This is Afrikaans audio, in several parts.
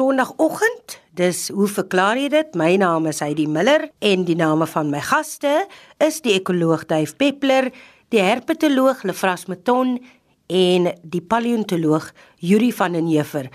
Sondagoggend. Dis hoe verklaar jy dit? My naam is Heidi Miller en die name van my gaste is die ekoloog Duif Peppler, die herpetoloog Lefras Meton en die paleontoloog Yuri van den Heever.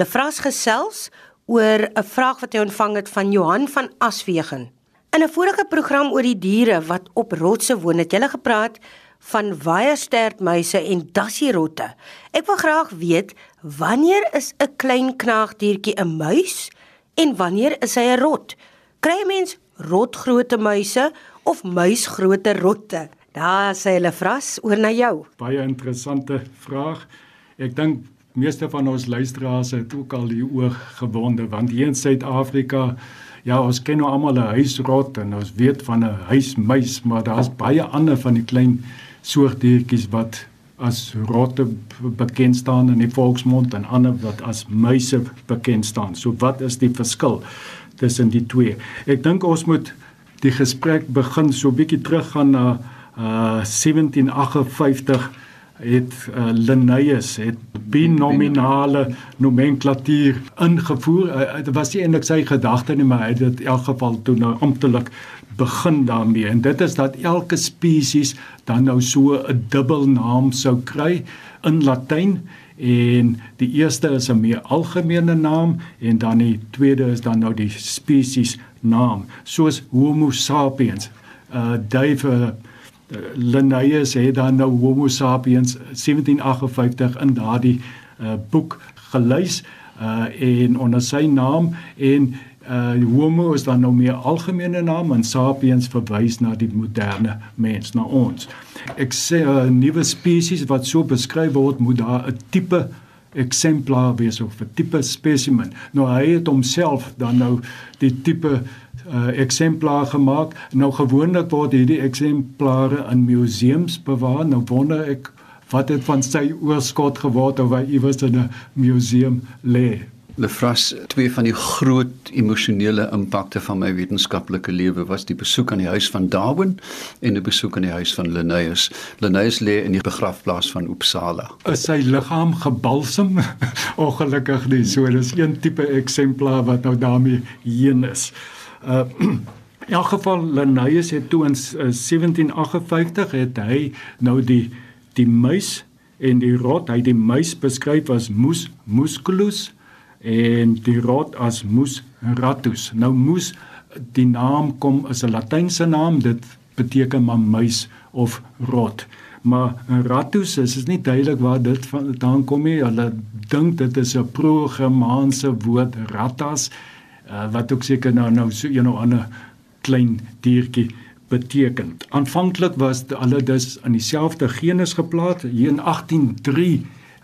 Lefras gesels oor 'n vraag wat hy ontvang het van Johan van Aswegen. In 'n vorige program oor die diere wat op rotse woon, het jy gepraat van waierstertmuise en dassierotte. Ek wil graag weet wanneer is 'n klein knaagdiertjie 'n muis en wanneer is hy 'n rot? Kry 'n mens rotgrootte muise of muisgrootte rotte? Daar sê hulle vras oor na jou. Baie interessante vraag. Ek dink meeste van ons luisteraars het ook al hier oor gewonder want hier in Suid-Afrika Ja, ons ken nou almal 'n huisrot en ons weet van 'n huismuis, maar daar's baie ander van die klein soortdiertjies wat as rotte bekend staan in die volksmond en ander wat as muise bekend staan. So wat is die verskil tussen die twee? Ek dink ons moet die gesprek begin so bietjie teruggaan na uh 1758 het uh, Linnaeus het binominale nomenklatuur ingevoer. Uh, dit was nie eintlik sy gedagte nie, maar hy het dit in elk geval toe nou amptelik begin daarmee. En dit is dat elke spesies dan nou so 'n dubbelnaam sou kry in Latyn. En die eerste is 'n meer algemene naam en dan die tweede is dan nou die spesies naam soos Homo sapiens. Uh Dave uh, Linnaeus het dan nou Homo sapiens 1758 in daardie uh boek gelys uh en onder sy naam. En uh homo is dan nou meer algemene naam en sapiens verwys na die moderne mens na ons. Ek sê 'n uh, nuwe spesies wat so beskryf word moet daar 'n tipe eksemplaar wees of 'n tipe spesimen. Nou hy het homself dan nou die tipe uh eksemplaar gemaak. Nou gewoonlik word hierdie eksemplare in museums bewaar. Nou wonder ek wat het van sy oorskot geword of hy iewers in 'n museum lê. Lefras, twee van die groot emosionele impakte van my wetenskaplike lewe was die besoek aan die huis van Darwin en 'n besoek aan die huis van Linnaeus. Linnaeus lê in die begrafplaas van Uppsala. Is sy liggaam gebalsem? Ongelukkig nie. So dis een tipe eksemplaar wat nou daarmee heen is. Uh in elk geval Linnaeus het toe in 1758 het hy nou die die muis en die rot, hy die muis beskryf as mus musculus en die rot as mus ratus. Nou mus die naam kom is 'n latynse naam, dit beteken maar muis of rot. Maar ratus is is nie duidelik waar dit vandaan kom nie. Hulle dink dit is 'n pro-germaanse woord ratas uh, wat ook seker nou nou so een of ander klein diertjie beteken. Aanvanklik was hulle dus in dieselfde genus geplaas. Hier in 183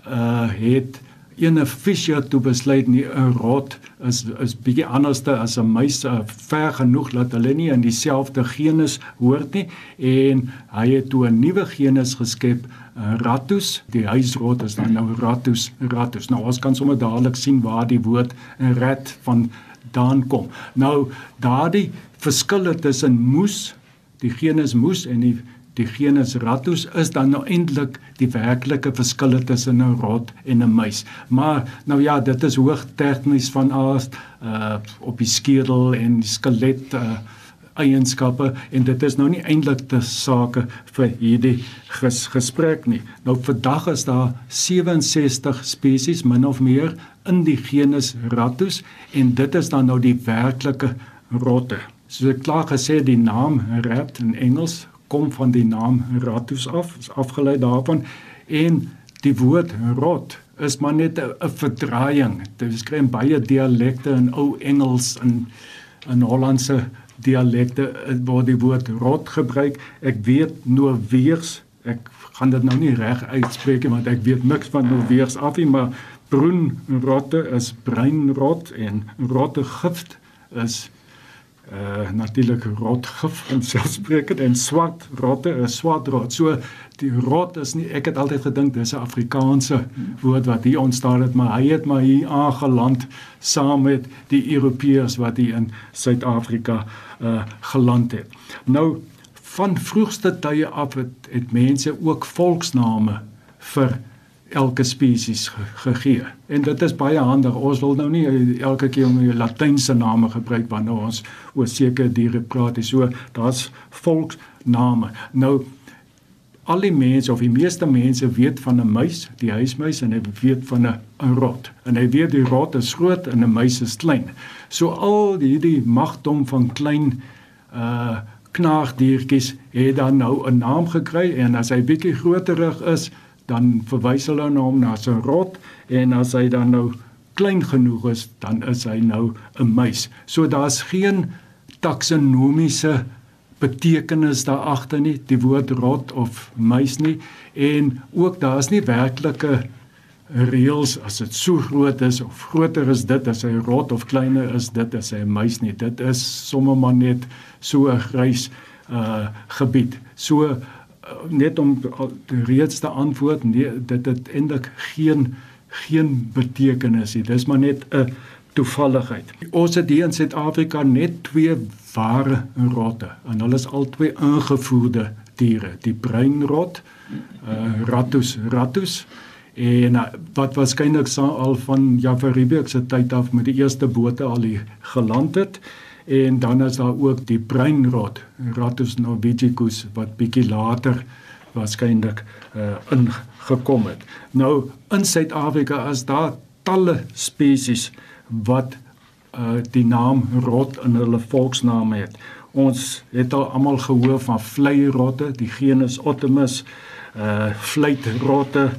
uh het ene Fischer toe besluit nie 'n rot is is bietjie anderste as 'n muis uh, ver genoeg dat hulle nie in dieselfde genus hoort nie. En hy het toe 'n nuwe genus geskep uh, Rattus die huisrot is dan nou Rattus Rattus nou ons kan sommer dadelik sien waar die woord rat van daan kom. Nou daardie verskille tussen moes die genus moes en die die genus Rattus is dan nou eintlik die werklike verskille tussen 'n rot en 'n muis. Maar nou ja, dit is hoog tegnies van aard uh op die skedel en die skelet uh eienskappe en dit is nou nie eintlik te sake vir hierdie ges, gesprek nie. Nou vandag is daar 67 spesies min of meer in die genus Rattus en dit is dan nou die werklike rotte. Soos ek klaar gesê die naam rat in Engels kom van die naam ratus af, is afgelei daarvan en die woord rot is maar net 'n verdraaiing. Dit beskryf baie dialekte in ou Engels en in Hollandse dialekte waar die woord rot gebruik. Ek weet Noorweers, ek gaan dit nou nie reg uitspreek want ek weet niks van Noorweers af nie, maar bruin rotte is bruin rot en rotte gift is uh natuurlik rotgif en selfspreekend en swart rotte is swart rot. So die rot is nie ek het altyd gedink dis 'n Afrikaanse woord wat hier ontstaan het, maar hy het maar hier aangeland saam met die Europeërs wat hier in Suid-Afrika uh geland het. Nou van vroegste tye af het, het mense ook volksname vir elke spesies ge gegee. En dit is baie handig. Ons wil nou nie elke keer om die latynse name gebruik wanneer ons oor sekere diere praat nie. So daar's volksname. Nou al die mense of die meeste mense weet van 'n muis, die huismuis en hy weet van 'n 'n rot. En hy weet die rot is groot en 'n muis is klein. So al hierdie magdom van klein uh knaagdiertjies het dan nou 'n naam gekry en as hy bietjie groterig is, dan verwys hulle na hom na 'n rot en as hy dan nou klein genoeg is, dan is hy nou 'n muis. So daar's geen taksonomiese betekenis daar agter nie die woord rot of muis nie. En ook daar's nie werklike reëls as dit so groot is of groter is dit as hy rot of kleiner is dit as hy 'n muis nie. Dit is sommer maar net so 'n grys uh gebied. So net om reeds te antwoord nee dit het eintlik geen geen betekenis nie. Dis maar net 'n toevalligheid. Ons het hier in Suid-Afrika net twee ware rotte en hulle is albei ingevoerde diere, die breinrot, uh Rattus rattus en uh, wat waarskynlik al van Jafaribek se tyd af met die eerste bote al geland het en dan is daar ook die breinrot, Rattus norvegicus wat bietjie later waarskynlik uh ingekom het. Nou in Suid-Afrika is daar talle spesies wat uh die naam rot in hulle volksnaam het. Ons het al almal gehoor van vleirotte, die genus Ottomus, uh vleitrotte,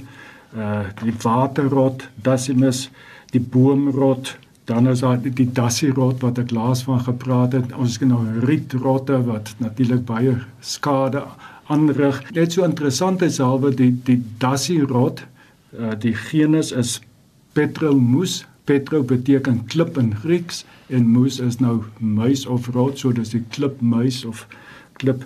uh die waterrot, Dacimus, die boomrot, dan is daar die, die dassierot wat ek laas van gepraat het. Ons het nou rietrotte wat natuurlik baie skade aanrig. Net so interessant is albe die die dassierot, uh die genus is Petromus Petro beteken klip in Grieks en moes is nou muis of rot, so dis die klipmuis of klip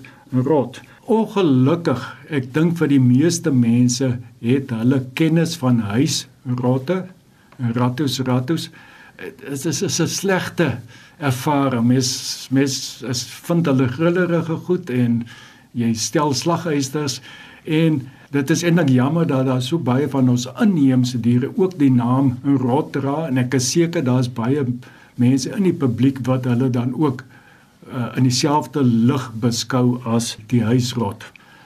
rot. Ongelukkig, ek dink vir die meeste mense het hulle kennis van huisrotte, rattus rattus. Dit is 'n slegte ervaring. Mes mes is vind hulle grillerige goed en jy stel slaghuisters en dit is eintlik jammer dat daar so baie van ons inheemse diere ook die naam rot dra en ek is seker daar's baie mense in die publiek wat hulle dan ook uh, in dieselfde lig beskou as die huisrot.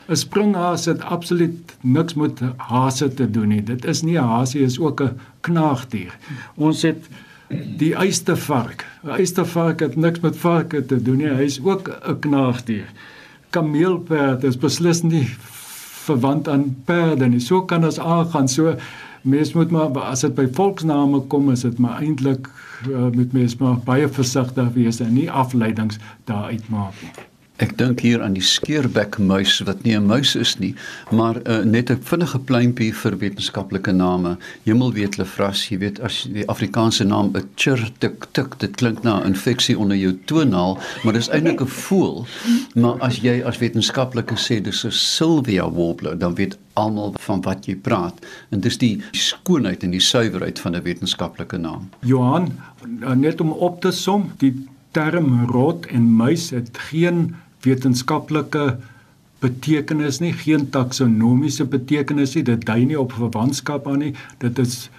'n Springhaas het absoluut niks met hase te doen nie. Dit is nie 'n hasie, is ook 'n knaagdier. Ons het die eystervark. 'n Eystervark het niks met varke te doen nie. Hy's ook 'n knaagdier. Kameelperd is beslis nie verwant aan perde nie. So kan ons aangaan. So mens moet maar as dit by volksname kom, is dit maar eintlik uh, met mens maar baie versigtig wees en nie afleidings daaruit maak nie. Ek dink hier aan die skeerbekmuis wat nie 'n muis is nie, maar uh, net 'n vinnige pleintjie vir wetenskaplike name. Hemel weet lefras, jy weet as die Afrikaanse naam 'n chirtik tik, dit klink na 'n infeksie onder jou tonaal, maar dis eintlik 'n voël. Maar as jy as wetenskaplike sê dis 'n Sylvia warbler, dan weet almal van wat jy praat. En dis die skoonheid en die suiwerheid van 'n wetenskaplike naam. Johan, net om op te som, die term rot en muis het geen wetenskaplike betekenis nie, geen taksonomiese betekenis nie. Dit dui nie op verwantskap aan nie. Dit is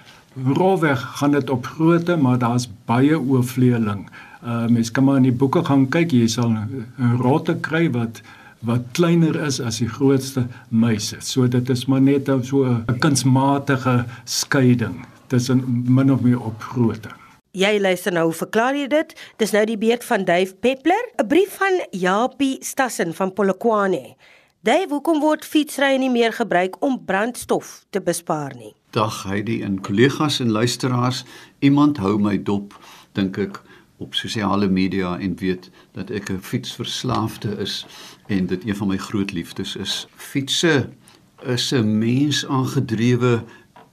rolweg gaan dit op grootte, maar daar's baie oorvleeling. Uh mens kan maar in die boeke gaan kyk, jy sal 'n rotte kry wat wat kleiner is as die grootste muise. So dit is maar net so 'n kunsmatige skeiding tussen min of meer op grootte. Jy luister nou, verklaar jy dit? Dis nou die beurt van Dave Peppler, 'n brief van Japie Stassen van Polokwane. Dave, hoekom word fietsry nie meer gebruik om brandstof te bespaar nie? Dag Heidi en kollegas en luisteraars, iemand hou my dop, dink ek op sosiale media en weet dat ek 'n fietsverslaafde is en dit een van my groot liefdes is. Fietsse is 'n mens aangedrewe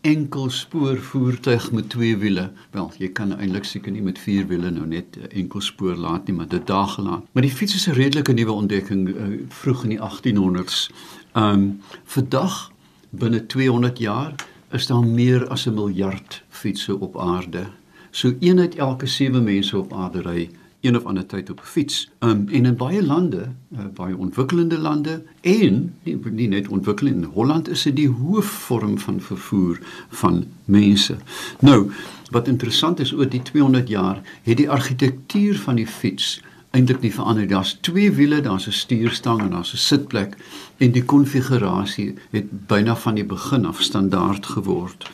enkel spoor voertuig met twee wiele. Wel, jy kan eintlik seker nie met vier wiele nou net enkel spoor laat nie, maar dit daar gelaat. Maar die fiets is 'n redelike nuwe ontdekking uh, vroeg in die 1800s. Um vandag binne 200 jaar is daar meer as 'n miljard fietsse op aarde. So een uit elke 7 mense op aarde ry een of ander tyd op 'n fiets. Um en in baie lande, uh, baie ontwikkelende lande en nie, nie net ontwikkelende in Holland is dit die hoofvorm van vervoer van mense. Nou, wat interessant is oor die 200 jaar, het die argitektuur van die fiets eintlik nie verander. Daar's twee wiele, daar's 'n stuurstang en daar's 'n sitplek en die konfigurasie het byna van die begin af standaard geword.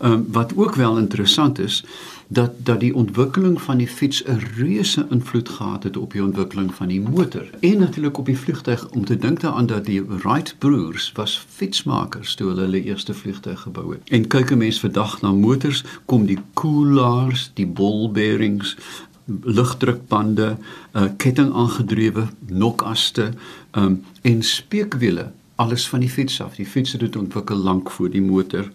Ehm um, wat ook wel interessant is dat dat die ontwikkeling van die fiets 'n reuse invloed gehad het op die ontwikkeling van die motor en natuurlik op die vliegtuig om te dink daaraan dat die Wright broers was fietsmakers toe hulle hulle eerste vliegtuig gebou het. En kyk 'n mens vandag na motors, kom die koelaars, die ball bearings, lugdrukbande, uh, ketting aangedrewe nokaste um, en speekwiele alles van die fiets af. Die fiets het dit ontwikkel lank voor die motor.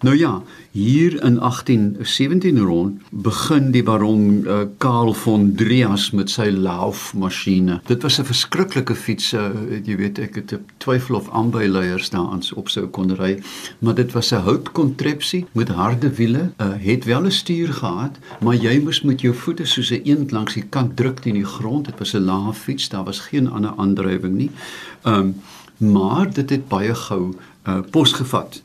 Nou ja, hier in 1817 rond begin die baron uh, Karl von Drias met sy laufmasjiene. Dit was 'n verskriklike fiets, uh, jy weet ek het twyfel of aanbyleiers daaraan op sou kon ry, maar dit was 'n houtkontrepsie met harde wiele, uh, het wel 'n stuur gehad, maar jy moes met jou voete soos 'n eend langs die kant druk teen die grond. Dit was 'n lae fiets, daar was geen ander aandrywing nie. Um maar dit het baie gou uh, pos gevat.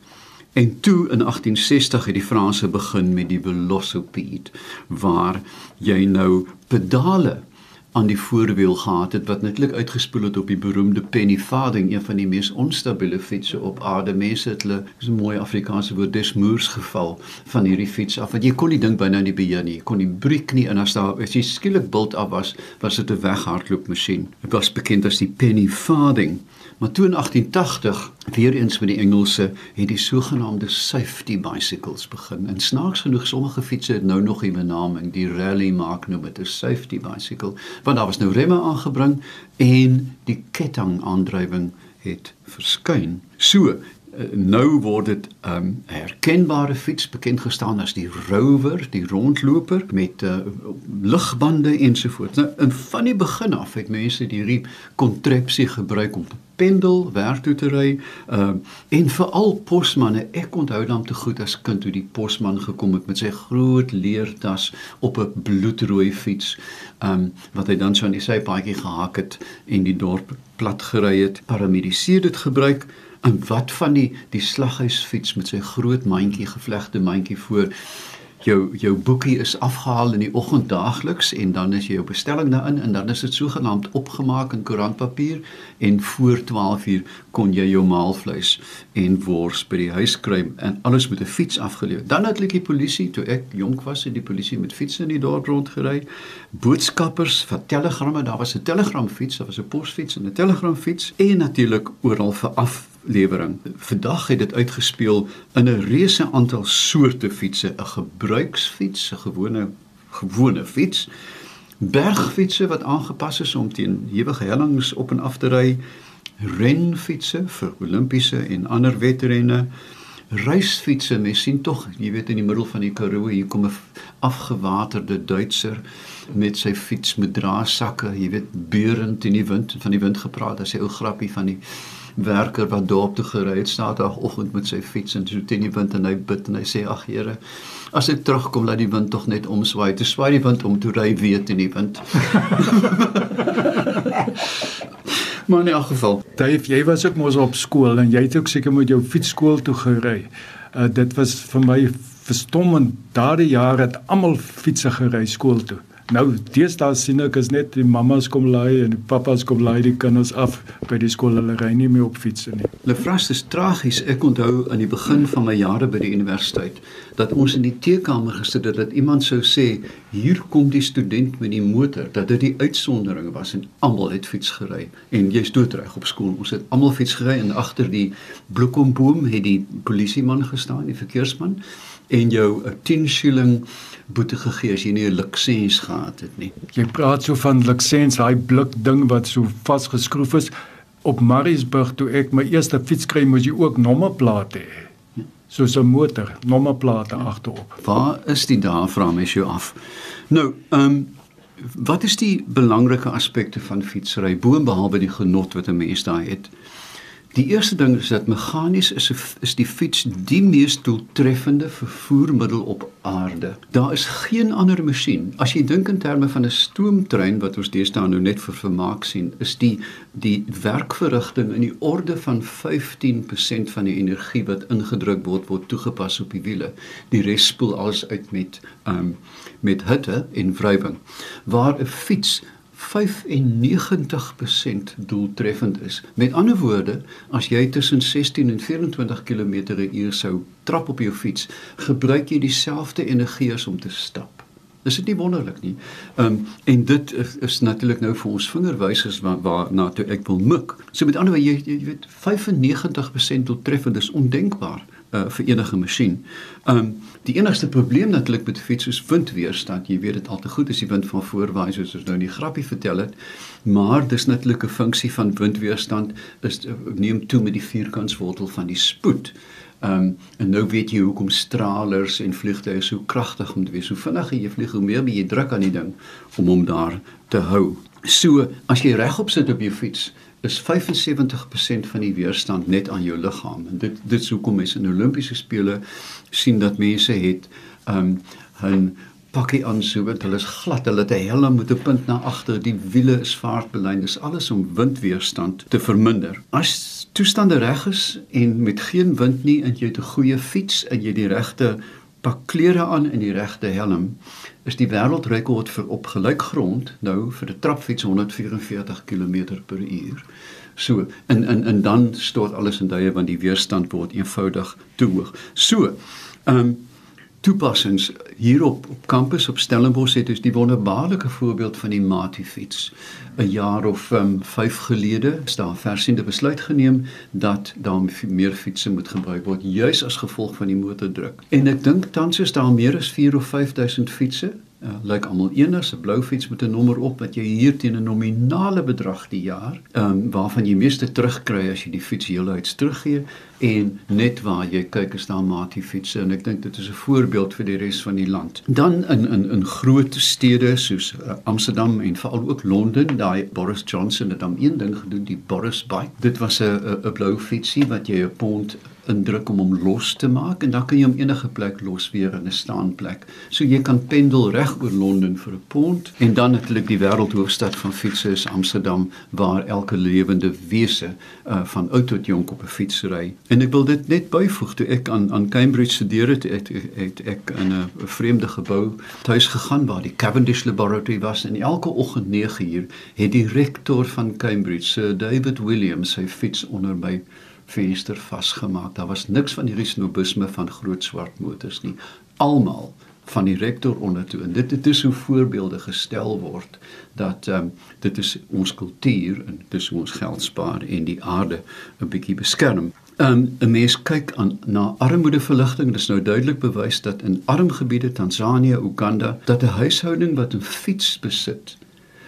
En toe in 1860 het die Franse begin met die velocipede waar jy nou pedale aan die voorwiel gehad het wat netlik uitgespoel het op die beroemde penny farthing een van die mees onstabiele fietsse op aarde. Mense het hulle is 'n mooi Afrikaanse woord desmoers geval van hierdie fiets af want jy kon nie dink byna in die beheer nie. Kon die breek nie en as daar as jy skielik bult af was was dit 'n weghardloop masjien dit was bekend as die penny farthing Maar toe in 1880, weer eens met die Engelse, het die sogenaamde safety bicycles begin. En snaaks genoeg sommige fietsse het nou nog 'n benaming, die rally maak nou met 'n safety bicycle, want daar was nou remme aangebring en die ketting aandrywing het verskyn. So, nou word dit 'n um, herkenbare fiets bekend gestaan as die Rover, die rondloper met uh, ligbande ensovoorts. Nou, in van die begin af het mense hierdie kontrepsie gebruik om pendel, werk toe te ry, uh, en veral posmanne. Ek onthou dan te goed as kind hoe die posman gekom het met sy groot leertas op 'n bloedrooi fiets, um, wat hy dan so aan die sypaadjie gehak het en die dorp plat gery het. Paramediseer dit gebruik En wat van die die slaghuisfiets met sy groot mandjie gevlegte mandjie voor jou jou boekie is afgehaal in die oggend daagliks en dan is jy jou bestelling daarin en dan is dit sogenaamd opgemaak in koerantpapier en voor 12 uur kon jy jou maalvleis en wors by die huis kry en alles met 'n fiets afgelewer. Dan het die polisie toe ek jonk was, het die polisie met fietsse in die dorp rondgery. Boodskappers vir telegramme, daar was 'n telegramfiets, daar was 'n posfiets en 'n telegramfiets en natuurlik oral vir af lewering. Vandag het dit uitgespeel in 'n reuse aantal soorte fietsse, 'n gebruiksfiets, 'n gewone gewone fiets, bergfietsse wat aangepas is om teen ewige hellings op en af te ry, renfietsse vir Olimpiese en ander wedrenne, reisfietsse, mens sien tog, jy weet in die middel van die Karoo hier kom 'n afgewaterde Duitser met sy fiets met draagsakke, jy weet beurend in die wind, van die wind gepraat, as hy ou grappie van die werker wat dorp toe gery het Saterdagoggend met sy fiets en so teen die wind en hy bid en hy sê ag Here as ek terugkom laat die wind tog net omswaai te swaai die wind om toe ry weer teen die wind Maar in elk geval, Dave, jy was ook mos op skool en jy het ook seker met jou fiets skool toe gery. Uh, dit was vir my verstommend. Daardie jare het almal fietsse gery skool toe. Nou deesdae sien ek is net die mammas kom laai en die pappas kom laai die kinders af by die skool hulle ry nie meer op fietsse nie. Lefras is tragies. Ek onthou aan die begin van my jare by die universiteit dat ons in die teekamer gesit het dat iemand sou sê hier kom die student met die motor dat dit die uitsondering was en almal het fiets gery en jy's doodreg op skool. Ons het almal fiets gery en agter die bloekomboom het die polisieman gestaan, die verkeersman en jou 'n 10 shilling boete gegee as jy nie 'n lisens gehad het nie. Jy praat so van lisens, daai blik ding wat so vasgeskroef is op Mariesburg toe ek my eerste fiets kry, moes jy ook nommerplate hê. Soos 'n motor, nommerplate agterop. Waar is die daar vra mes jou af? Nou, ehm um, wat is die belangrike aspekte van fietsry bo behalwe die genot wat 'n mens daai het? Die eerste ding is dat meganies is is die fiets die mees doeltreffende vervoermiddel op aarde. Daar is geen ander masjien. As jy dink in terme van 'n stoomtrein wat ons deesdae nou net vir vermaak sien, is die die werkverrigting in die orde van 15% van die energie wat ingedruk word word toegepas op die wiele. Die res spoel alles uit met um met hitte en wrywing. Waar 'n fiets 95% doeltreffend is. Met ander woorde, as jy tussen 16 en 24 km/h sou trap op jou fiets, gebruik jy dieselfde energie as om te stap. Dis dit nie wonderlik nie. Ehm um, en dit is, is natuurlik nou vir ons vingerwysers waar waar na toe ek wil mik. So met ander woorde jy, jy weet 95% doeltreffend is ondenkbaar uh, vir enige masjien. Um, die enigste probleem natuurlik met fiets is windweerstand. Jy weet dit al te goed as die wind van voorwaai soos ons nou in die grappie vertel het. Maar dis natuurlik 'n funksie van windweerstand is uh, neem toe met die vierkantswortel van die spoed. Um, en nou weet jy hoekom stralers en vliegtye so kragtig moet wees. Hoe vinniger jy vlieg, hoe meer jy druk aan die ding om hom daar te hou. So, as jy regop sit op jou fiets, is 75% van die weerstand net aan jou liggaam. En dit dit is hoekom mense in Olimpiese spele sien dat mense het um hun pakkie aan so want hulle is glad, hulle het 'n helm met 'n punt na agter, die wiele is vaartbelyn, dis alles om windweerstand te verminder. As toestande reg is en met geen wind nie en jy het 'n goeie fiets en jy die regte pak klere aan en die regte helm, is die wêreldrekord vir op gelyk grond nou vir 'n trapfiets 144 km/h. So, en en en dan stort alles in duie want die weerstand word eenvoudig te hoog. So, ehm um, toepassings hier op op kampus op Stellenbosch het ons die wonderbaarlike voorbeeld van die Mati fiets. 'n Jaar of um, 5 gelede is daar versiende besluit geneem dat daar meer fietsse moet gebruik word juis as gevolg van die motordruk. En ek dink tans is daar meer as 4 of 5000 fietsse uh, lyk almal eenders 'n blou fiets met 'n nommer op wat jy hier teen 'n nominale bedrag die jaar, ehm um, waarvan jy meeste terugkry as jy die fiets heelhuids teruggee en net waar jy kyk is daar maatie fietsse en ek dink dit is 'n voorbeeld vir die res van die land. Dan in in in groot stede soos uh, Amsterdam en veral ook Londen, daai Boris Johnson het dan een ding gedoen, die Boris bike. Dit was 'n 'n blou fietsie wat jy 'n pond indruk om hom los te maak en dan kan jy hom enige plek los weer in 'n staanplek. So jy kan pendel reg oor Londen vir 'n pond en dan natuurlik die wêreldhoofstad van fietsse is Amsterdam waar elke lewende wese uh, van oud tot jonk op 'n fiets ry. En ek wil dit net byvoeg toe ek aan aan Cambridge studeer het, het, het ek in 'n vreemde gebou tuis gegaan waar die Cavendish Laboratory was en elke oggend 9uur het die rektor van Cambridge, Sir David Williams, sy fiets onder my venster vasgemaak. Daar was niks van hierdie snobisme van groot swart motors nie. Almal van die rektor onder toe en dit het dus hoe voorbeelde gestel word dat ehm um, dit is ons kultuur en dis hoe ons geld spaar en die aarde 'n bietjie beskerm. Ehm um, 'n mens kyk aan na armoedeverligting, dit is nou duidelik bewys dat in arm gebiede Tansanië, Uganda, dat 'n huishouding wat 'n fiets besit,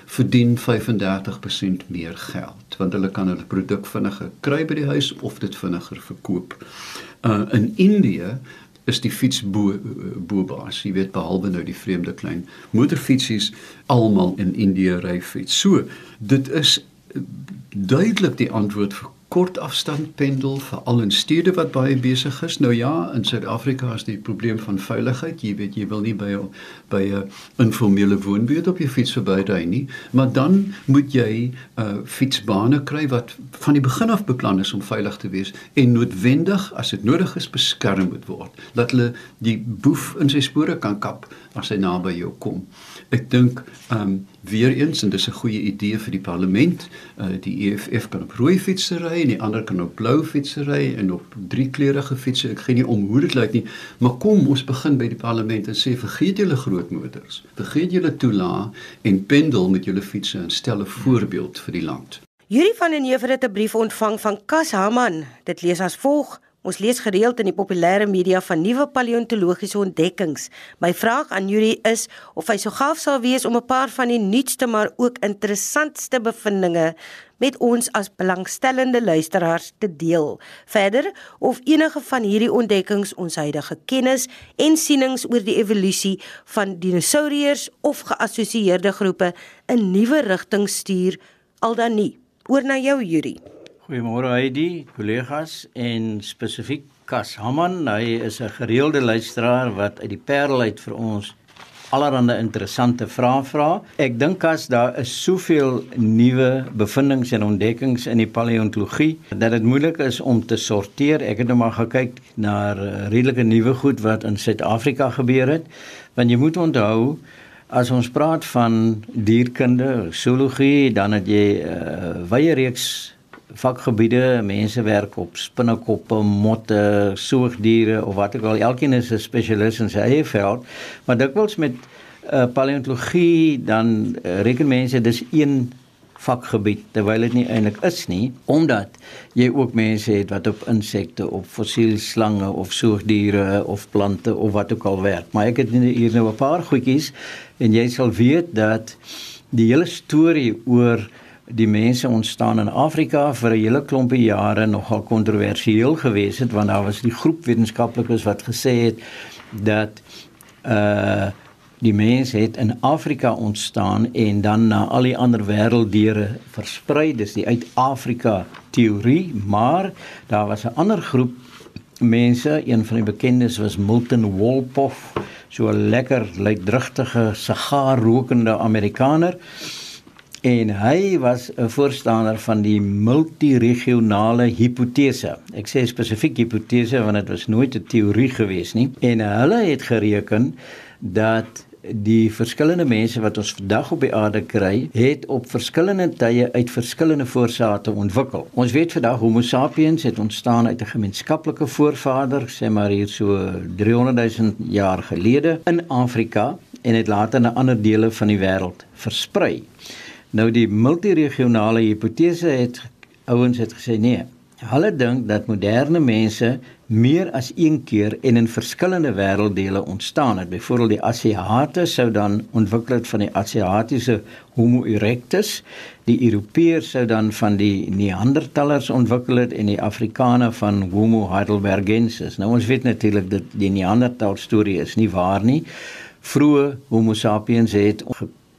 verdien 35% meer geld want hulle kan hulle produk vinniger kry by die huis of dit vinniger verkoop. Uh in Indië is die fiets bo bobaas, jy weet behalwe nou die vreemde klein motorfietsies almal in Indië ry fiets. So, dit is duidelik die antwoord vir kort afstand pendel veral in stede wat baie besig is. Nou ja, in Suid-Afrika is die probleem van veiligheid. Jy weet jy wil nie by by 'n informele woonbuurt op jou fiets verbyry nie, maar dan moet jy 'n uh, fietsbane kry wat van die begin af beplan is om veilig te wees en noodwendig as dit nodig is beskerm moet word. Dat hulle die boef in sy spore kan kap as hy naby jou kom. Ek dink ehm um, weer eens en dis 'n goeie idee vir die parlement. Uh, die EFF kan op rooi fietsse ry en die ander kan op blou fietsse ry en op drie kleurige fietsse. Ek gee nie om hoe dit lyk nie, maar kom ons begin by die parlement en sê vergeet julle groot motors. Vergeet julle toelaat en pendel met julle fietsse en stel 'n voorbeeld vir die land. Yuri van den Heever het 'n brief ontvang van Kas Haman. Dit lees as volg: Ons lees gereeld in die populêre media van nuwe paleontologiese ontdekkings. My vraag aan Yuri is of hy so gaaf sal wees om 'n paar van die nuutste maar ook interessantste bevindinge met ons as belangstellende luisteraars te deel. Verder of enige van hierdie ontdekkings ons huidige kennis en sienings oor die evolusie van dinosourus of geassosieerde groepe in nuwe rigtings stuur al dan nie. Oor na jou Yuri. Goeiemôre Heidi, kollegas en spesifiek Kas Hamman. Hy is 'n gereelde luisteraar wat uit die Parel uit vir ons allerlei interessante vrae vra. Ek dink as daar is soveel nuwe bevindinge en ontdekkings in die paleontologie dat dit moeilik is om te sorteer. Ek het nou maar gekyk na redelike nuwe goed wat in Suid-Afrika gebeur het. Want jy moet onthou as ons praat van dierkunde, zoologie, dan het jy 'n uh, wye reeks vakgebiede, mense werk op spinnekoppe, motte, soogdiere of wat ook al. Elkeen is 'n spesialis in sy eie veld, maar dikwels met uh, paleontologie dan uh, reken mense dis een vakgebied terwyl dit nie eintlik is nie omdat jy ook mense het wat op insekte of fossiel slange of soogdiere of plante of wat ook al werk maar ek het hier nou 'n paar goedjies en jy sal weet dat die hele storie oor die mense ontstaan in Afrika vir 'n hele klompie jare nogal kontroversieel gewees het want daar was die groep wetenskaplikes wat gesê het dat uh die mense het in Afrika ontstaan en dan na al die ander wêrelddeure versprei. Dis die uit Afrika teorie maar daar was 'n ander groep mense. Een van die bekendes was Milton Wolpoff so 'n lekker luidrugtige sigaarrokende Amerikaner en hy was 'n voorstander van die multiregionale hipotese. Ek sê spesifiek hipotese want dit was nooit 'n teorie gewees nie. En hulle het gereken dat die verskillende mense wat ons vandag op die aarde kry, het op verskillende tye uit verskillende voorsate ontwikkel. Ons weet vandag Homo sapiens het ontstaan uit 'n gemeenskaplike voorvader, sê maar hier so 300 000 jaar gelede in Afrika en het later na ander dele van die wêreld versprei. Nou die multiregionale hipotese het ouens het gesê nee. Hulle dink dat moderne mense meer as een keer en in verskillende wêrelddele ontstaan het. Byvoorbeeld die Asiate sou dan ontwikkel het van die Asiatiese Homo erectus, die Europeërs sou dan van die Neandertalers ontwikkel het en die Afrikaners van Homo heidelbergensis. Nou ons weet natuurlik dat die Neandertal storie is nie waar nie. Vroeë Homo sapiens het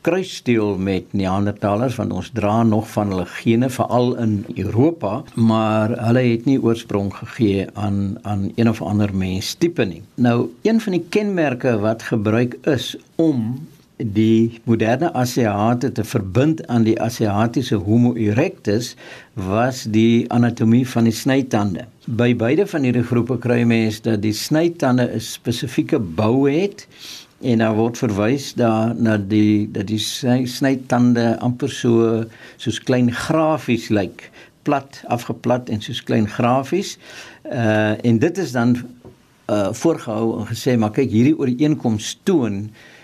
kruisdeel met Neandertalers want ons dra nog van hulle gene veral in Europa, maar hulle het nie oorsprong gegee aan aan een of ander menstipe nie. Nou, een van die kenmerke wat gebruik is om die moderne Asiate te verbind aan die Asiatiese Homo erectus was die anatomie van die snytande. By beide van hierdie groepe kry mense dat die snytande 'n spesifieke bou het en daar word verwys daar na die dat die snytande amper so soos klein grafies lyk. Plat afgeplat en soos klein grafies. Uh en dit is dan uh voorgehou en gesê maar kyk hierdie ooreenkoms toon uh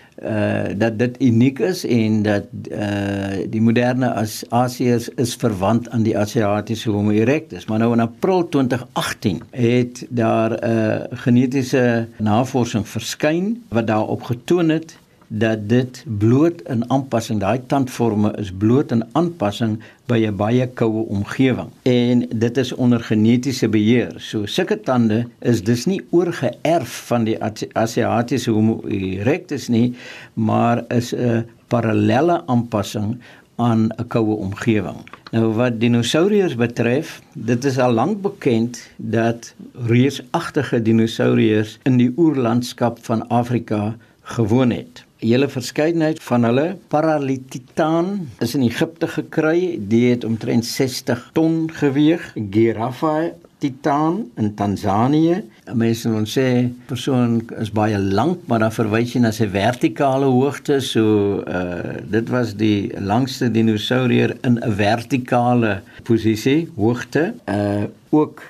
dat dit uniek is en dat uh die moderne as Asiërs is verwant aan die Asiatiese Homo erectus. Maar nou in April 2018 het daar 'n uh, genetiese navorsing verskyn wat daarop getoon het dat dit bloot in aanpassing daai tandforme is bloot in aanpassing by 'n baie koue omgewing en dit is onder genetiese beheer. So sulke tande is dus nie oorgeerf van die Asiatiese Homo erectus nie, maar is 'n parallelle aanpassing aan 'n koue omgewing. Nou wat dinosourus betref, dit is al lank bekend dat reusagtige dinosourus in die oerlandskap van Afrika gewoon het hele verskeidenheid van hulle Paralititan is in Egipte gekry. Die het omtrent 60 ton geweeg. Giraffe Titan in Tansanië. Mense wil sê persoon is baie lank, maar dan verwys jy na sy vertikale hoogte. So uh dit was die langste dinosourier in 'n vertikale posisie, hoogte. Uh ook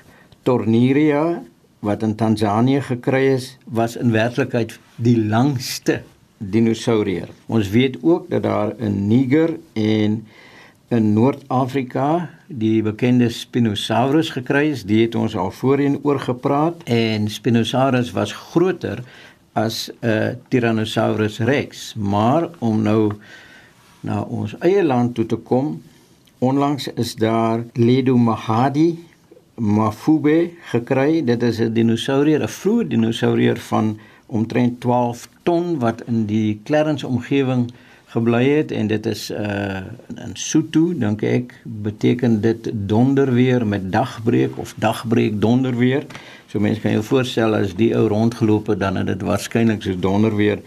Torniria wat in Tansanië gekry is, was in werklikheid die langste dinosourier. Ons weet ook dat daar in Niger en in Noord-Afrika die bekende Spinosaurus gekry is. Die het ons al voorheen oor gepraat en Spinosaurus was groter as 'n uh, Tyrannosaurus rex, maar om nou na ons eie land toe te kom, onlangs is daar Ledomahadi Mafube gekry. Dit is 'n dinosourier, 'n vroeë dinosourier van omtrent 12 ton wat in die Clarence omgewing gebly het en dit is uh in Sotho dink ek beteken dit donderweer met dagbreek of dagbreek donderweer. So mense kan jou voorstel as die ou rondgeloop het dan het dit waarskynlik so donderweer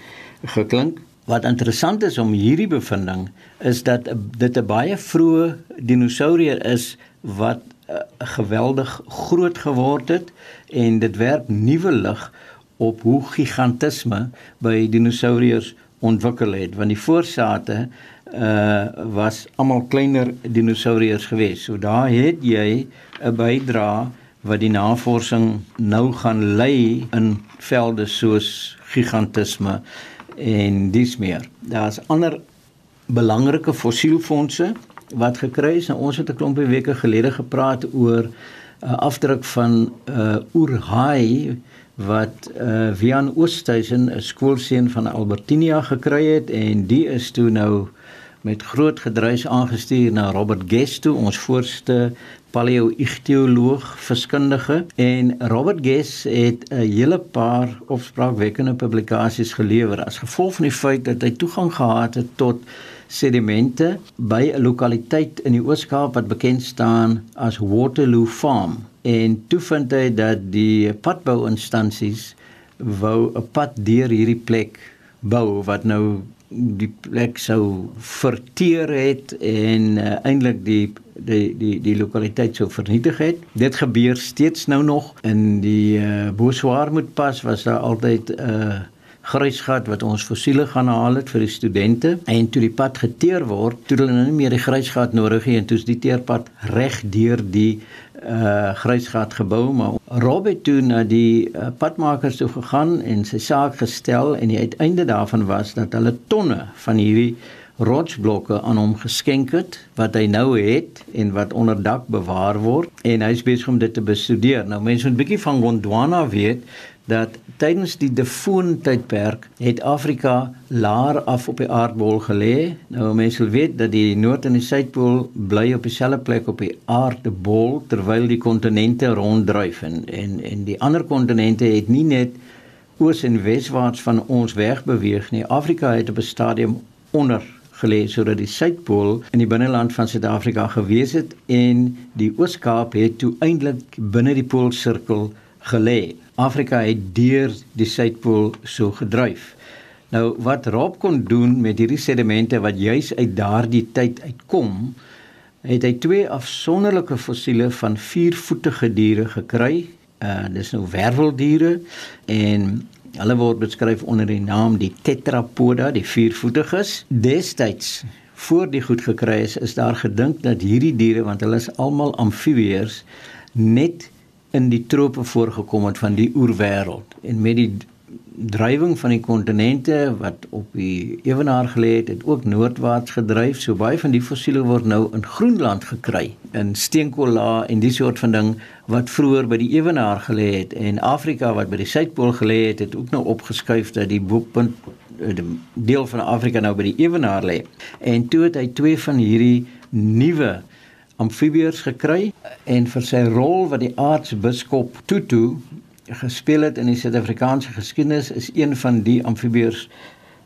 geklink. Wat interessant is om hierdie bevinding is dat dit 'n baie vroeë dinosourier is wat uh, geweldig groot geword het en dit werp nuwe lig op hoe gigantisme by dinosouriërs ontwikkel het want die voorsate uh was almal kleiner dinosouriërs geweest. So daar het jy 'n bydra wat die navorsing nou gaan lei in velde soos gigantisme en dis meer. Daar's ander belangrike fossielfondse wat gekry is. Nou, ons het 'n klompie weke gelede gepraat oor 'n uh, afdruk van 'n uh, oerhaai wat uh, Vian Oosthuizen 'n skoolseun van Albertinia gekry het en die is toe nou met groot gedruis aangestuur na Robert Guest toe, ons voorste paleo-ichtioloog viskundige en Robert Guest het 'n hele paar opspraakwekkende publikasies gelewer as gevolg van die feit dat hy toegang gehad het tot sedimente by 'n lokaliteit in die Oos-Kaap wat bekend staan as Waterloo Farm en toe vind hy dat die padbou-instansies wou 'n pad deur hierdie plek bou wat nou die plek sou verteer het en uh, eintlik die die die die lokaliteit sou vernietig het. Dit gebeur steeds nou nog in die uh, Boswaarmoed pas was daar altyd 'n uh, grysgat wat ons fossiele gaan haal het vir die studente en toe die pad geteer word, toe hulle nou nie meer die grysgat nodig het en toe is die teerpad reg deur die uh grysgat gebou maar Rob het toe na die uh, padmakers toe gegaan en sy saak gestel en die uiteinde daarvan was dat hulle tonne van hierdie rotsblokke aan hom geskenk het wat hy nou het en wat onder dak bewaar word en hy is besig om dit te bestudeer. Nou mense moet 'n bietjie van Gondwana weet dat tydens die Devon tydperk het Afrika laer af op die aardbol gelê. Nou mense wil weet dat die noord en die suidpool bly op dieselfde plek op die aardbol terwyl die kontinente ronddryf en en en die ander kontinente het nie net oos en weswaarts van ons weg beweeg nie. Afrika het op 'n stadium onder gelê sodat die suidpool in die binneland van Suid-Afrika gewees het en die Oos-Kaap het toe eintlik binne die poolsirkel gelê. Afrika het deur die suidpool so gedryf. Nou wat Rob kon doen met hierdie sedimente wat juis uit daardie tyd uitkom, het hy twee afsonderlike fossiele van viervoetige diere gekry. Uh dis nou werveldiere en hulle word beskryf onder die naam die tetrapoda, die viervoetiges. Destyds voor die goed gekry is, is daar gedink dat hierdie diere want hulle is almal amfibieërs net in die trope voorgekom het van die oerwêreld en met die drywing van die kontinente wat op die ewenaar gelê het, het ook noordwaarts gedryf. So baie van die fossiele word nou in Groenland gekry, in steenkolla en die soort van ding wat vroeër by die ewenaar gelê het en Afrika wat by die suidpool gelê het, het ook nou opgeskuif dat die boekpunt eh, die deel van Afrika nou by die ewenaar lê. En toe het hy twee van hierdie nuwe amfibieërs gekry en vir sy rol wat die aartsbiskop Tutu gespeel het in die Suid-Afrikaanse geskiedenis is een van die amfibieërs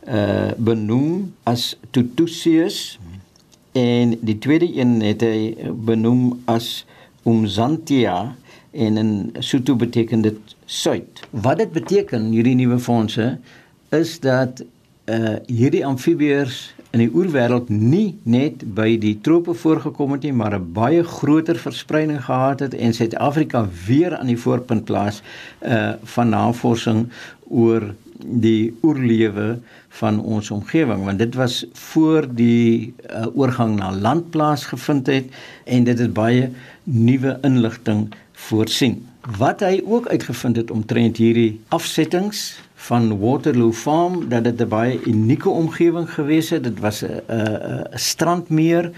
uh benoem as Tutusius en die tweede een het hy benoem as Umzantia en in Sotho beteken dit suid. Wat dit beteken hierdie nuwe fondse is dat uh hierdie amfibieërs in die oerwêreld nie net by die trope voorgekom het nie, maar 'n baie groter verspreiding gehad het en Suid-Afrika weer aan die voorpunt plaas uh van navorsing oor die oerlewe van ons omgewing want dit was voor die uh, oorgang na landplaas gevind het en dit het baie nuwe inligting voorsien. Wat hy ook uitgevind het omtrent hierdie afsettings van Waterloo Farm dat dit 'n baie unieke omgewing gewees het. Dit was 'n 'n strandmeer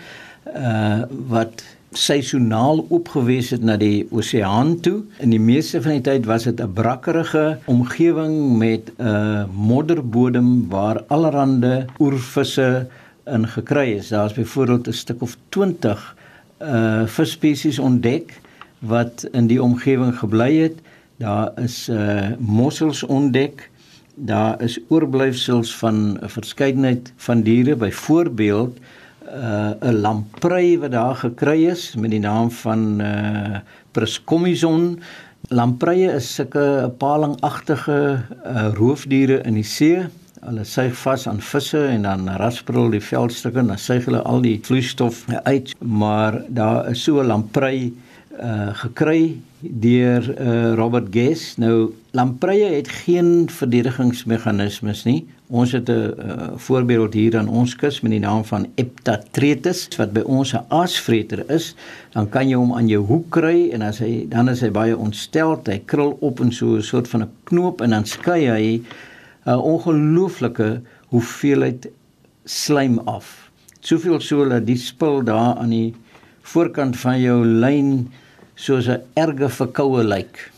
uh wat seisoonaal opgewees het na die oseaan toe. In die meeste van die tyd was dit 'n brakkerige omgewing met 'n uh, modderbodem waar allerlei oervisse in gekry is. Daar's byvoorbeeld 'n stuk of 20 uh visspesies ontdek wat in die omgewing gebly het. Daar is uh mossels ontdek Daar is oorblyfsels van 'n verskeidenheid van diere, byvoorbeeld uh, 'n lamprey wat daar gekry is met die naam van uh, Priscomison. Lampreie is sulke palingagtige uh, roofdiere in die see. Hulle suig vas aan visse en dan raspel die veldstukke en dan suig hulle al die vloeistof uit. Maar daar is so 'n lamprey uh, gekry deur uh, Robert Guest. Nou lampreie het geen verdedigingsmeganismes nie. Ons het 'n uh, voorbeeld hier aan ons kus met die naam van Eptatretus wat by ons 'n aasvreter is. Dan kan jy hom aan jou hoek kry en as hy dan is hy baie ontsteld. Hy krul op in so 'n soort van 'n knoop en dan skei hy 'n ongelooflike hoeveelheid slijm af. Soveel so dat die spul daar aan die voorkant van jou lyn soos 'n erge verkoue lyk.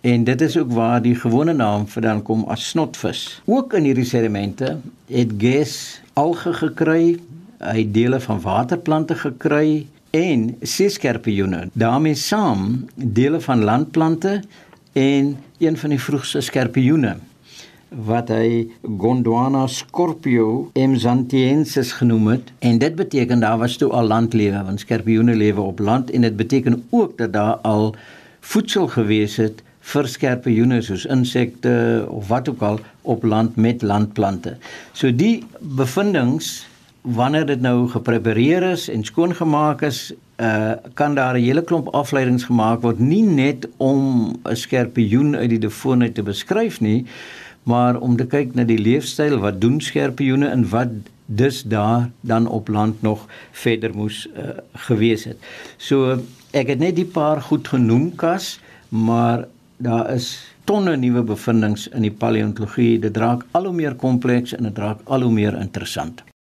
En dit is ook waar die gewone naam vandaan kom as snotvis. Ook in hierdie sedimente het gas alge gekry, hy dele van waterplante gekry en seeskerpioene. daarmee saam dele van landplante en een van die vroegste skerpioene wat hy Gondwana scorpio emzantiensis genoem het. En dit beteken daar was toe al landlewe want skerpioene lewe op land. En dit beteken ook dat daar al voedsel gewees het vir skerpioene soos insekte of wat ook al op land met landplante. So die bevindinge wanneer dit nou geprepareer is en skoongemaak is, uh kan daar 'n hele klomp afleidings gemaak word. Nie net om 'n skerpioen uit die defoon uit te beskryf nie, maar om te kyk na die leefstyl wat doen skerpioene en wat dus daar dan op land nog verder moes uh, gewees het. So ek het net die paar goed genoem kas, maar daar is tonne nuwe bevindinge in die paleontologie. Dit raak al hoe meer kompleks en dit raak al hoe meer interessant.